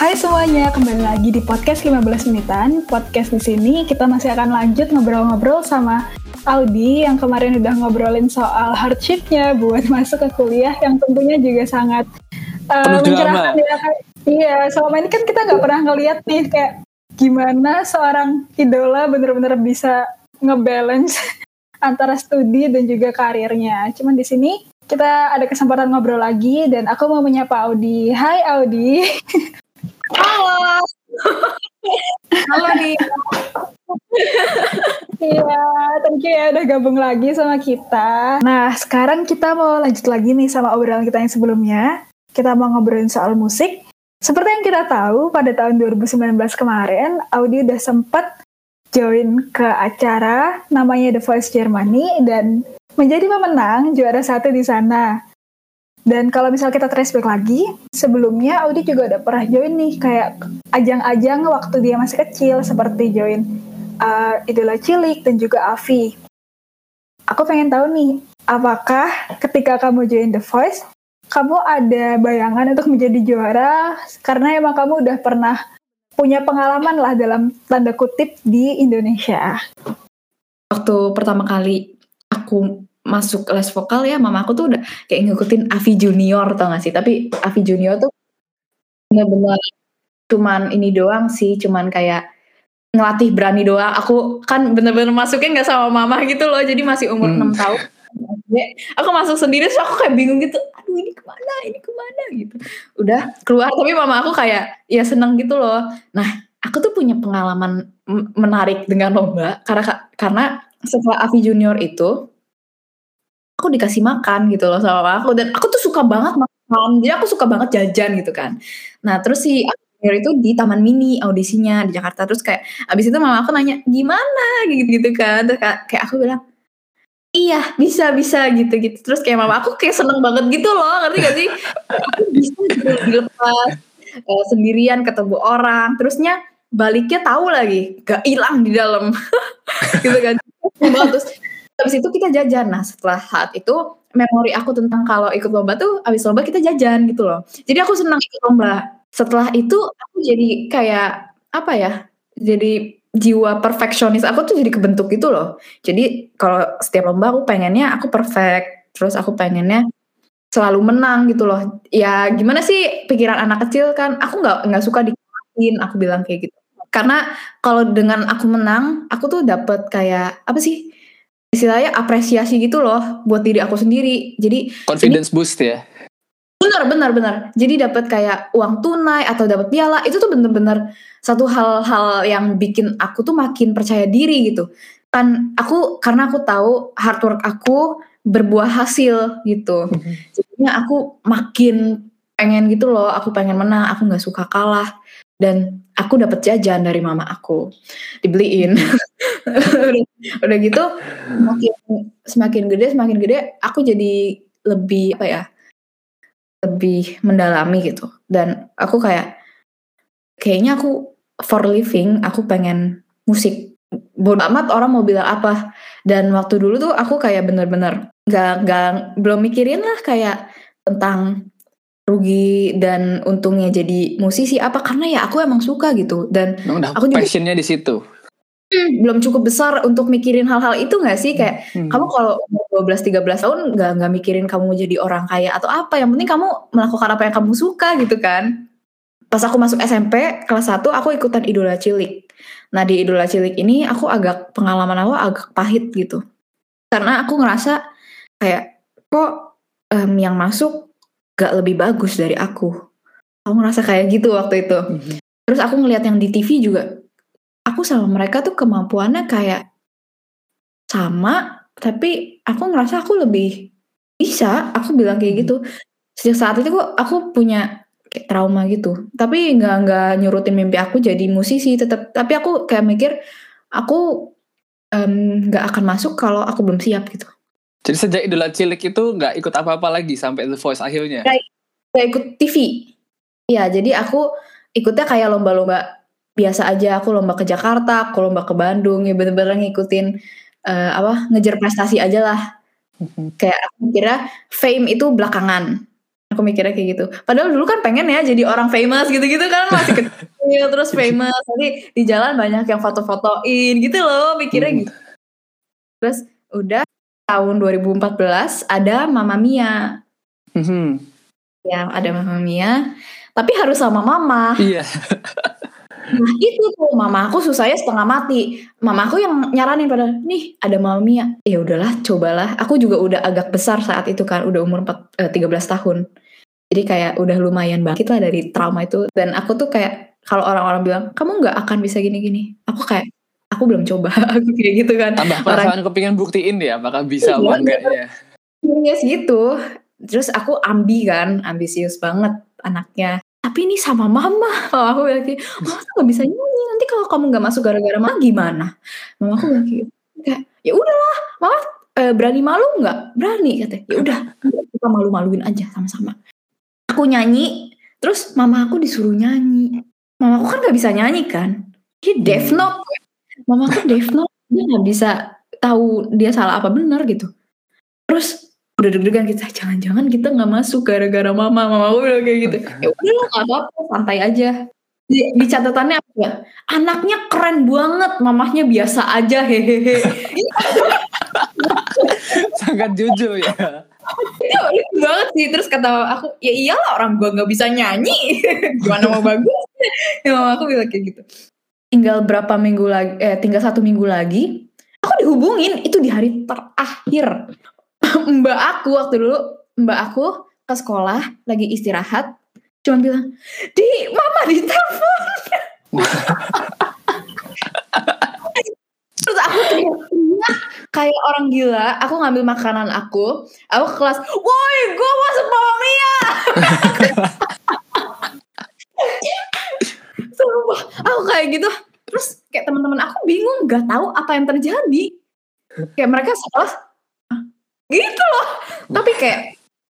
Hai semuanya, kembali lagi di podcast 15 menitan. Podcast di sini kita masih akan lanjut ngobrol-ngobrol sama Audi yang kemarin udah ngobrolin soal hardshipnya buat masuk ke kuliah yang tentunya juga sangat uh, mencerahkan ya. Iya, selama ini kan kita nggak pernah ngeliat nih kayak gimana seorang idola bener-bener bisa ngebalance antara studi dan juga karirnya. Cuman di sini kita ada kesempatan ngobrol lagi dan aku mau menyapa Audi. Hai Audi. Halo. Halo nih. Iya, thank you ya udah gabung lagi sama kita. Nah, sekarang kita mau lanjut lagi nih sama obrolan kita yang sebelumnya. Kita mau ngobrolin soal musik. Seperti yang kita tahu, pada tahun 2019 kemarin, Audi udah sempat join ke acara namanya The Voice Germany dan menjadi pemenang juara satu di sana. Dan kalau misal kita trace back lagi, sebelumnya Audi juga udah pernah join nih kayak ajang-ajang waktu dia masih kecil seperti join uh, Idola Cilik dan juga Avi. Aku pengen tahu nih, apakah ketika kamu join The Voice, kamu ada bayangan untuk menjadi juara karena emang kamu udah pernah punya pengalaman lah dalam tanda kutip di Indonesia. Waktu pertama kali aku masuk les vokal ya mama aku tuh udah kayak ngikutin Avi Junior tau gak sih? Tapi Avi Junior tuh bener-bener cuman ini doang sih cuman kayak ngelatih berani doang. Aku kan bener-bener masuknya nggak sama mama gitu loh jadi masih umur hmm. 6 tahun. Aku masuk sendiri so aku kayak bingung gitu aduh ini ke mana? Ini ke mana? Gitu. Udah keluar tapi mama aku kayak ya seneng gitu loh. Nah aku tuh punya pengalaman menarik dengan lomba karena karena setelah Avi Junior itu aku dikasih makan gitu loh sama aku. Dan aku tuh suka banget makan jadi aku suka banget jajan gitu kan. Nah terus si Akhir itu di Taman Mini audisinya di Jakarta. Terus kayak abis itu mama aku nanya gimana? gitu gitu kan. Terus kayak aku bilang iya bisa bisa gitu gitu terus kayak mama aku kayak seneng banget gitu loh ngerti gak sih? Bisa gitu dilepas uh, sendirian ketemu orang. Terusnya baliknya tahu lagi gak hilang di dalam. Gitu kan. Terus habis itu kita jajan. Nah setelah saat itu memori aku tentang kalau ikut lomba tuh habis lomba kita jajan gitu loh. Jadi aku senang ikut lomba. Setelah itu aku jadi kayak apa ya jadi jiwa perfeksionis aku tuh jadi kebentuk gitu loh. Jadi kalau setiap lomba aku pengennya aku perfect. Terus aku pengennya selalu menang gitu loh. Ya gimana sih pikiran anak kecil kan? Aku nggak nggak suka dikalahin aku bilang kayak gitu. Karena kalau dengan aku menang aku tuh dapat kayak apa sih istilahnya apresiasi gitu loh buat diri aku sendiri. Jadi confidence ini, boost ya. Benar, benar, benar. Jadi dapat kayak uang tunai atau dapat piala itu tuh bener-bener satu hal-hal yang bikin aku tuh makin percaya diri gitu. Kan aku karena aku tahu hard work aku berbuah hasil gitu. Mm-hmm. Jadinya aku makin pengen gitu loh, aku pengen menang, aku nggak suka kalah dan aku dapat jajan dari mama aku. Dibeliin. Udah, gitu semakin semakin gede semakin gede aku jadi lebih apa ya lebih mendalami gitu. Dan aku kayak kayaknya aku for living aku pengen musik. Bodo amat orang mau bilang apa. Dan waktu dulu tuh aku kayak bener-bener gak, gak belum mikirin lah kayak tentang rugi dan untungnya jadi musisi apa? Karena ya aku emang suka gitu dan Udah aku juga passionnya di situ? Hmm, belum cukup besar untuk mikirin hal-hal itu nggak sih? Kayak hmm. kamu kalau umur 12 13 tahun nggak nggak mikirin kamu jadi orang kaya atau apa. Yang penting kamu melakukan apa yang kamu suka gitu kan. Pas aku masuk SMP kelas 1 aku ikutan idola cilik. Nah di idola cilik ini aku agak pengalaman aku agak pahit gitu. Karena aku ngerasa kayak kok um, yang masuk gak lebih bagus dari aku. Aku ngerasa kayak gitu waktu itu. Mm-hmm. Terus aku ngeliat yang di TV juga, aku sama mereka tuh kemampuannya kayak sama, tapi aku ngerasa aku lebih bisa. Aku bilang kayak gitu. Sejak saat itu aku punya kayak trauma gitu. Tapi nggak nggak nyurutin mimpi aku jadi musisi. Tetap, tapi aku kayak mikir aku nggak um, akan masuk kalau aku belum siap gitu. Jadi sejak idola cilik itu nggak ikut apa-apa lagi sampai The Voice akhirnya? Gak, ikut TV. Ya, jadi aku ikutnya kayak lomba-lomba biasa aja. Aku lomba ke Jakarta, aku lomba ke Bandung, ya bener-bener ngikutin uh, apa ngejar prestasi aja lah. Kayak aku kira fame itu belakangan. Aku mikirnya kayak gitu. Padahal dulu kan pengen ya jadi orang famous gitu-gitu kan masih kecil terus famous. Nanti di jalan banyak yang foto-fotoin gitu loh mikirnya Hmm. gitu. Terus udah tahun 2014 ada Mama Mia. Mhm. Ya, ada Mama Mia. Tapi harus sama mama. Iya. Nah itu tuh mama aku susahnya setengah mati. Mama aku yang nyaranin pada nih ada Mama Mia. Ya udahlah cobalah. Aku juga udah agak besar saat itu kan. Udah umur 4, eh, 13 tahun. Jadi kayak udah lumayan bangkit lah dari trauma itu. Dan aku tuh kayak kalau orang-orang bilang kamu nggak akan bisa gini-gini. Aku kayak aku belum coba. aku kayak gitu kan. Tambah Orang perasaan kepingin buktiin deh apakah bisa Iya, apa enggaknya. Yes gitu. Terus aku ambi kan, ambisius banget anaknya. Tapi ini sama mama. Mama aku bilang kayak, mama tuh gak bisa nyanyi. Nanti kalau kamu gak masuk gara-gara mama gimana? Mama aku bilang kayak, ya udahlah, mama eh, berani malu nggak? Berani katanya. Ya udah, kita malu-maluin aja sama-sama. Aku nyanyi, terus mama aku disuruh nyanyi. Mama aku kan gak bisa nyanyi kan? Dia deaf Hmm. note. Mama aku deaf note. Dia gak bisa tahu dia salah apa benar gitu. Terus udah deg-degan kita jangan-jangan kita nggak masuk gara-gara mama. Mama aku bilang kayak gitu. Ya udah lah nggak apa-apa santai aja. Di, di catatannya apa ya? Anaknya keren banget mamahnya biasa aja hehehe. Sangat jujur ya. itu lucu banget sih. Terus kata aku ya iyalah orang gua nggak bisa nyanyi. Gimana mau bagus? Ya mama aku bilang kayak gitu tinggal berapa minggu lagi eh tinggal satu minggu lagi aku dihubungin itu di hari terakhir. Mbak aku waktu dulu mbak aku ke sekolah lagi istirahat cuma bilang di mama ditelepon. Terus aku teriak kayak orang gila. Aku ngambil makanan aku aku ke kelas woi gue masuk mama Mia aku kayak gitu. Terus kayak teman-teman aku bingung nggak tahu apa yang terjadi. Kayak mereka sekolah "Ah, gitu loh. Tapi kayak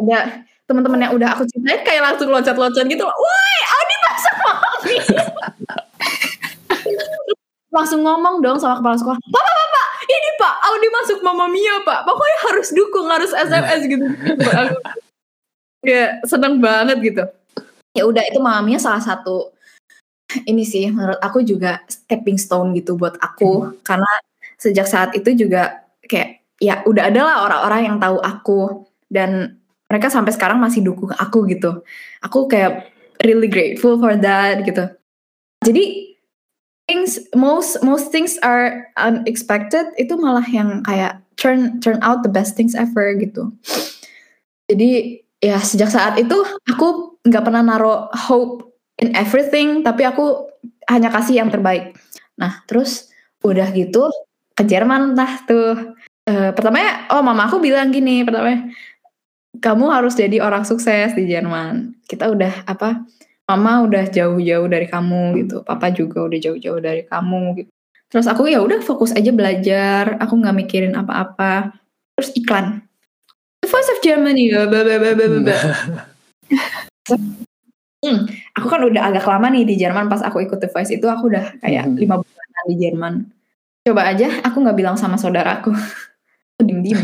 ada teman-teman yang udah aku ceritain kayak langsung loncat-loncat gitu loh. Woi Audi masuk mama Mia langsung ngomong dong sama kepala sekolah papa papa ini pak Audi masuk Mama Mia pak. Pokoknya harus dukung harus SMS gitu. Ya seneng banget gitu. Ya udah itu Mama Mia salah satu ini sih menurut aku juga stepping stone gitu buat aku. Karena sejak saat itu juga kayak ya udah ada lah orang-orang yang tahu aku. Dan mereka sampai sekarang masih dukung aku gitu. Aku kayak really grateful for that gitu. Jadi things most most things are unexpected. Itu malah yang kayak turn turn out the best things ever gitu. Jadi ya sejak saat itu aku nggak pernah naruh hope in everything tapi aku hanya kasih yang terbaik. Nah terus udah gitu ke Jerman lah tuh. Eh, pertamanya oh mama aku bilang gini pertamanya kamu harus jadi orang sukses di Jerman. Kita udah apa mama udah jauh-jauh dari kamu gitu. Papa juga udah jauh-jauh dari kamu gitu. Terus aku ya udah fokus aja belajar. Aku nggak mikirin apa-apa. Terus iklan. The Voice of Germany. Bla. Hmm, aku kan udah agak lama nih di Jerman pas aku ikut The Voice itu aku udah kayak Mhm. lima bulanan di Jerman. Coba aja aku nggak bilang sama saudaraku. Aku diem diem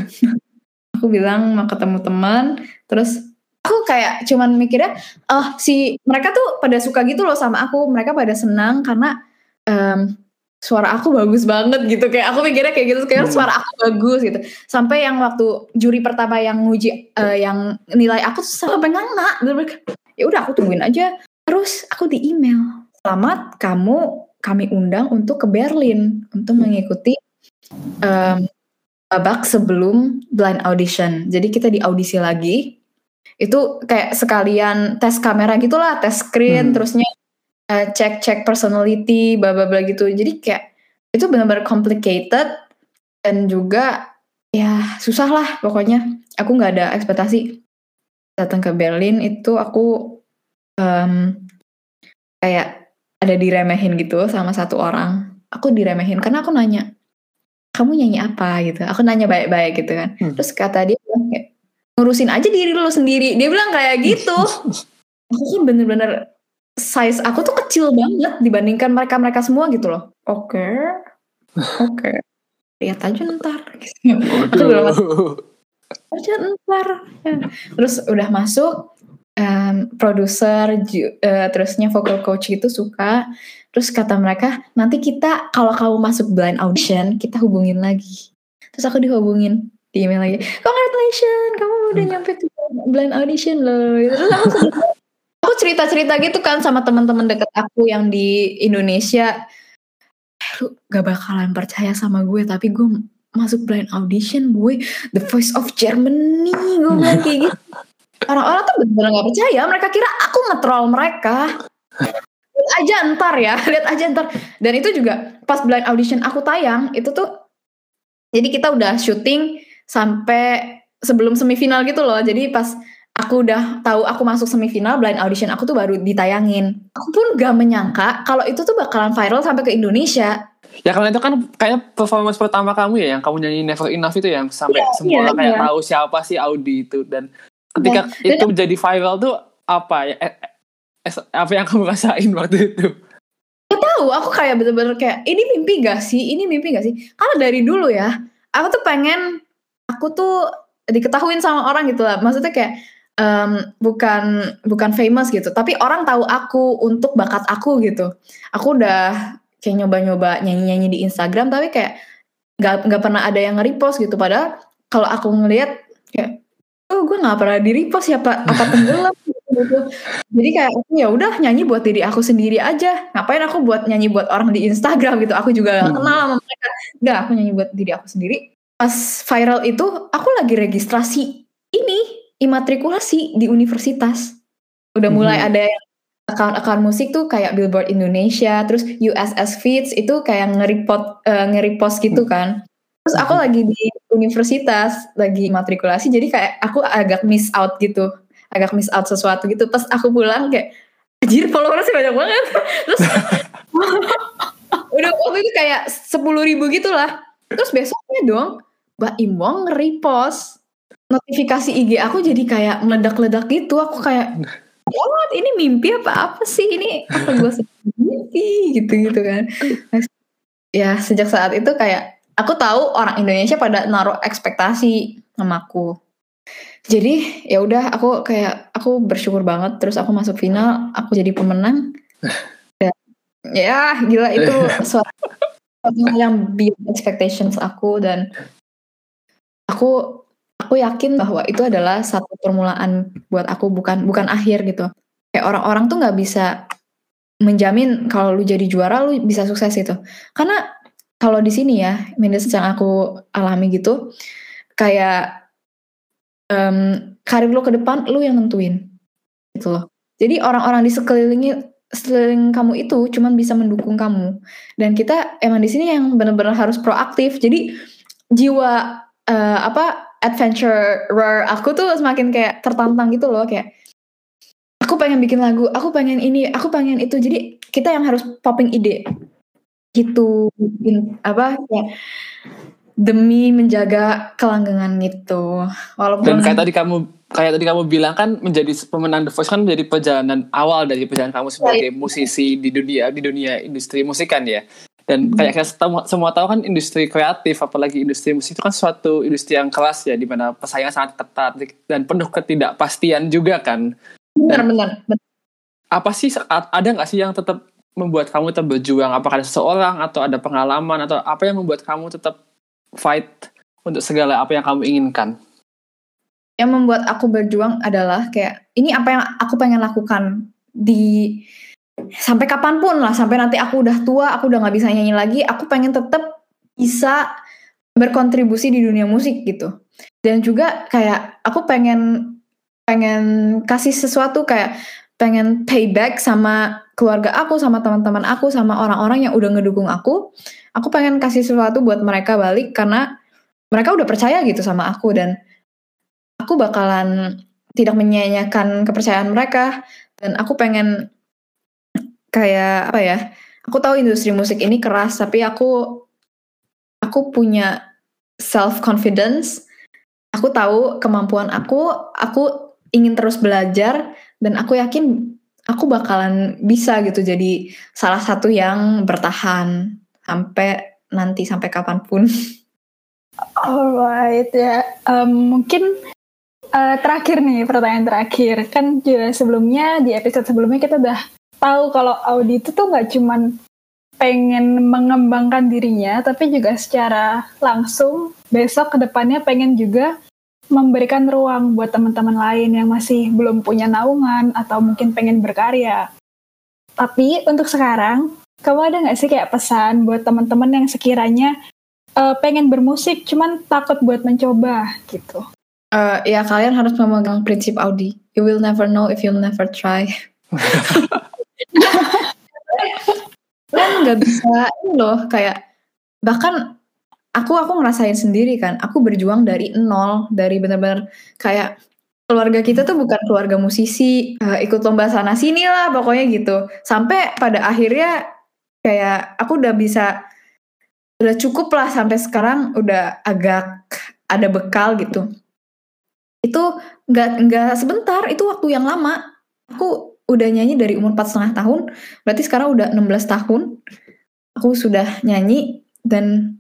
aku bilang mau ketemu teman terus aku kayak cuman mikirnya oh si mereka tuh pada suka gitu loh sama aku mereka pada senang karena em, suara aku bagus banget gitu. Kayak aku mikirnya kayak gitu kayak Hmm. suara aku bagus gitu. Sampai yang waktu juri pertama yang nguji eh, yang nilai aku tuh sampai nganga ya udah aku tungguin aja. Terus aku di email selamat kamu kami undang untuk ke Berlin untuk mengikuti em, babak sebelum blind audition. Jadi kita di audisi lagi. Itu kayak sekalian tes kamera gitulah tes screen Hmm. terusnya eh, cek cek personality bla bla bla gitu. Jadi kayak itu benar-benar complicated dan juga ya susah lah pokoknya. Aku nggak ada ekspektasi datang ke Berlin itu aku em, kayak ada diremehin gitu sama satu orang. Aku diremehin karena aku nanya kamu nyanyi apa? gitu. Aku nanya baik-baik gitu kan. Hmm. terus kata dia kayak ngurusin aja diri lu sendiri. Dia bilang kayak gitu. Aku kan bener-bener size aku tuh kecil banget dibandingkan mereka mereka semua gitu loh. Oke. Oke. Lihat aja ntar. Aku bilang Aja ntar. Ya. terus udah masuk um, produser eh, terusnya vocal coach gitu suka. Terus kata mereka nanti kita kalau kamu masuk blind audition kita hubungin lagi. Terus aku dihubungin di email lagi congratulations kamu udah nyampe ke blind audition loh. Terus aku aku cerita cerita gitu kan sama teman-teman deket aku yang di Indonesia. "Eh, lu gak bakalan percaya sama gue tapi gue masuk blind audition gue the voice of Germany gue bilang kayak gitu. Orang-orang tuh bener-bener gak percaya. Mereka kira aku nge-troll mereka. Lihat aja ntar ya lihat aja ntar. Dan itu juga pas blind audition aku tayang itu tuh jadi kita udah syuting sampai sebelum semifinal gitu loh. Jadi pas aku udah tahu aku masuk semifinal blind audition aku tuh baru ditayangin. Aku pun gak menyangka kalau itu tuh bakalan viral sampai ke Indonesia. Ya karena itu kan kayak performance pertama kamu ya yang kamu nyanyi Never Enough itu yang sampai Iya, semua orang kayak iya. tahu siapa sih Audi itu. Dan ketika Dan- itu jadi viral tuh apa ya eh, eh, apa yang kamu rasain waktu itu? tahu aku kayak bener-bener kayak ini mimpi gak sih? Ini mimpi gak sih? Karena dari dulu ya aku tuh pengen aku tuh diketahuin sama orang gitu lah. Maksudnya kayak em, bukan bukan famous gitu. Tapi orang tahu aku untuk bakat aku gitu. Aku udah kayak nyoba-nyoba nyanyi-nyanyi di Instagram tapi kayak nggak nggak pernah ada yang nge-repost gitu. Padahal kalau aku ngelihat kayak oh gue nggak pernah di repost siapa apa tenggelam gitu. Jadi kayak aku ya udah nyanyi buat diri aku sendiri aja. Ngapain aku buat nyanyi buat orang di Instagram gitu? Aku juga gak Hmm. kenal sama mereka. Udah aku nyanyi buat diri aku sendiri. Pas viral itu aku lagi registrasi imatrikulasi di universitas. Udah mulai Mhm. ada yang account-account musik tuh kayak Billboard Indonesia terus USS Feeds itu kayak nge-report eh, nge-repost gitu kan. Terus aku Mhm. lagi di universitas lagi matrikulasi jadi kayak aku agak miss out gitu. Agak miss out sesuatu gitu. Pas aku pulang kayak anjir followersnya banyak banget. Terus udah waktu itu kayak sepuluh ribu gitu lah. Terus besoknya dong Mbak Imong repost notifikasi IG aku jadi kayak meledak-ledak gitu. Aku kayak what? Ini mimpi apa apa sih? Ini apa gue mimpi gitu gitu kan ya sejak saat itu kayak aku tahu orang Indonesia pada naruh ekspektasi sama aku. Jadi ya udah aku kayak aku bersyukur banget. Terus aku masuk final aku jadi pemenang. Dan, ya gila itu suatu, suatu yang beyond expectations aku. Dan aku aku yakin bahwa itu adalah satu permulaan buat aku bukan bukan akhir gitu. Kayak orang-orang tuh nggak bisa menjamin kalau lu jadi juara lu bisa sukses gitu. Karena kalau di sini ya minus yang aku alami gitu kayak em, karir lu ke depan lu yang nentuin gitu loh. Jadi orang-orang di sekelilingi sekeliling kamu itu cuman bisa mendukung kamu. Dan kita emang di sini yang benar-benar harus proaktif. Jadi jiwa eh, apa adventurer aku tuh semakin kayak tertantang gitu loh kayak aku pengen bikin lagu aku pengen ini aku pengen itu. Jadi kita yang harus popping ide. Gitu In- apa kayak demi menjaga kelanggengan gitu walaupun Dan kayak tadi kamu kayak tadi kamu bilang kan menjadi pemenang The Voice kan menjadi perjalanan awal dari perjalanan kamu sebagai musisi di dunia di dunia industri musik kan ya. Dan kayak kita semua, semua tahu kan industri kreatif apalagi industri musik itu kan suatu industri yang keras ya di mana persaingan sangat ketat dan penuh ketidakpastian juga kan. benar-benar Apa sih ada nggak sih yang tetap membuat kamu tetap berjuang? Apakah ada seseorang atau ada pengalaman atau apa yang membuat kamu tetap fight untuk segala apa yang kamu inginkan? yang membuat aku berjuang adalah kayak ini apa yang aku pengen lakukan di sampai kapan pun lah sampai nanti aku udah tua aku udah nggak bisa nyanyi lagi aku pengen tetap bisa berkontribusi di dunia musik gitu. Dan juga kayak aku pengen pengen kasih sesuatu kayak pengen payback sama keluarga aku sama teman-teman aku sama orang-orang yang udah ngedukung aku. Aku pengen kasih sesuatu buat mereka balik karena mereka udah percaya gitu sama aku dan aku bakalan tidak menyanyikan kepercayaan mereka. Dan aku pengen kayak apa ya aku tahu industri musik ini keras tapi aku aku punya self confidence aku tahu kemampuan aku aku ingin terus belajar dan aku yakin aku bakalan bisa gitu jadi salah satu yang bertahan sampai nanti sampai kapan pun. Alright ya, Em, mungkin Uh, terakhir nih pertanyaan terakhir. Kan juga sebelumnya di episode sebelumnya kita udah tahu kalau Audi itu tuh nggak cuman pengen mengembangkan dirinya tapi juga secara langsung besok ke depannya pengen juga memberikan ruang buat teman-teman lain yang masih belum punya naungan atau mungkin pengen berkarya. Tapi untuk sekarang, kamu ada nggak sih kayak pesan buat teman-teman yang sekiranya uh, pengen bermusik cuman takut buat mencoba gitu? Uh, ya kalian harus memegang prinsip Audi. You will never know if you'll never try. kan nggak bisa loh kayak bahkan aku aku ngerasain sendiri kan. Aku berjuang dari nol, dari benar-benar kayak keluarga kita tuh bukan keluarga musisi, uh, ikut lomba sana sini lah pokoknya gitu. Sampai pada akhirnya kayak aku udah bisa udah cukup lah sampai sekarang udah agak ada bekal gitu itu nggak nggak sebentar itu waktu yang lama aku udah nyanyi dari umur empat setengah tahun berarti sekarang udah 16 tahun aku sudah nyanyi dan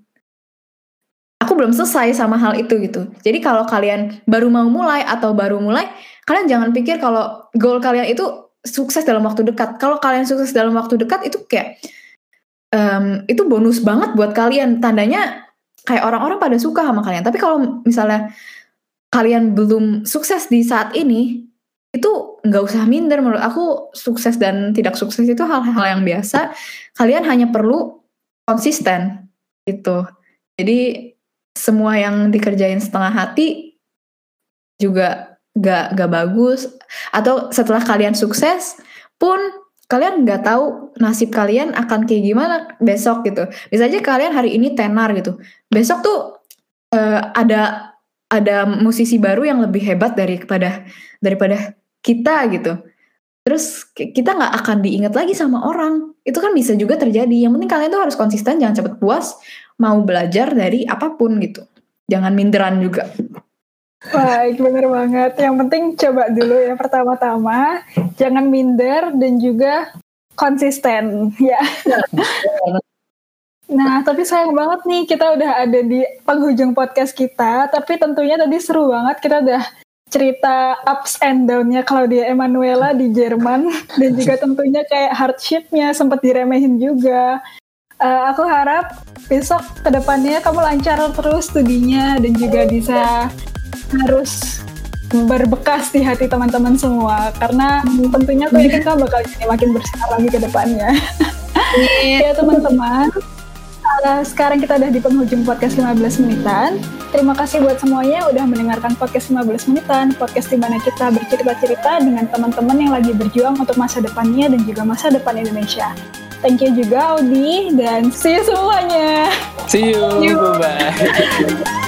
aku belum selesai sama hal itu gitu. Jadi kalau kalian baru mau mulai atau baru mulai kalian jangan pikir kalau goal kalian itu sukses dalam waktu dekat. Kalau kalian sukses dalam waktu dekat itu kayak um, itu bonus banget buat kalian. Tandanya kayak orang-orang pada suka sama kalian. Tapi kalau misalnya kalian belum sukses di saat ini itu nggak usah minder menurut aku sukses dan tidak sukses itu hal-hal yang biasa. Kalian hanya perlu konsisten gitu. Jadi semua yang dikerjain setengah hati juga gak gak bagus. Atau setelah kalian sukses pun kalian nggak tahu nasib kalian akan kayak gimana besok gitu. Bisa aja kalian hari ini tenar gitu. Besok tuh uh, ada ada musisi baru yang lebih hebat daripada daripada kita gitu. Terus kita nggak akan diingat lagi sama orang. Itu kan bisa juga terjadi. Yang penting kalian tuh harus konsisten jangan cepet puas mau belajar dari apa pun gitu. Jangan minderan juga. Baik, bener banget. Yang penting coba dulu ya pertama-tama, jangan minder dan juga konsisten ya. Nah, tapi sayang banget nih kita udah ada di penghujung podcast kita. Tapi tentunya tadi seru banget. Kita udah cerita ups and down-nya Claudia Emanuela di Jerman dan juga tentunya kayak hardship-nya sempat diremehin juga. Uh, aku harap besok ke depannya kamu lancar terus studinya dan juga bisa harus berbekas di hati teman-teman semua karena tentunya aku yakin kamu bakal jadi makin bersinar lagi ke depannya. ya teman-teman, uh, sekarang kita udah di penghujung podcast 15 menitan. Terima kasih buat semuanya udah mendengarkan podcast 15 menitan, podcast di mana kita bercerita-cerita dengan teman-teman yang lagi berjuang untuk masa depannya dan juga masa depan Indonesia. Thank you juga Audi dan see you semuanya. See you, bye-bye.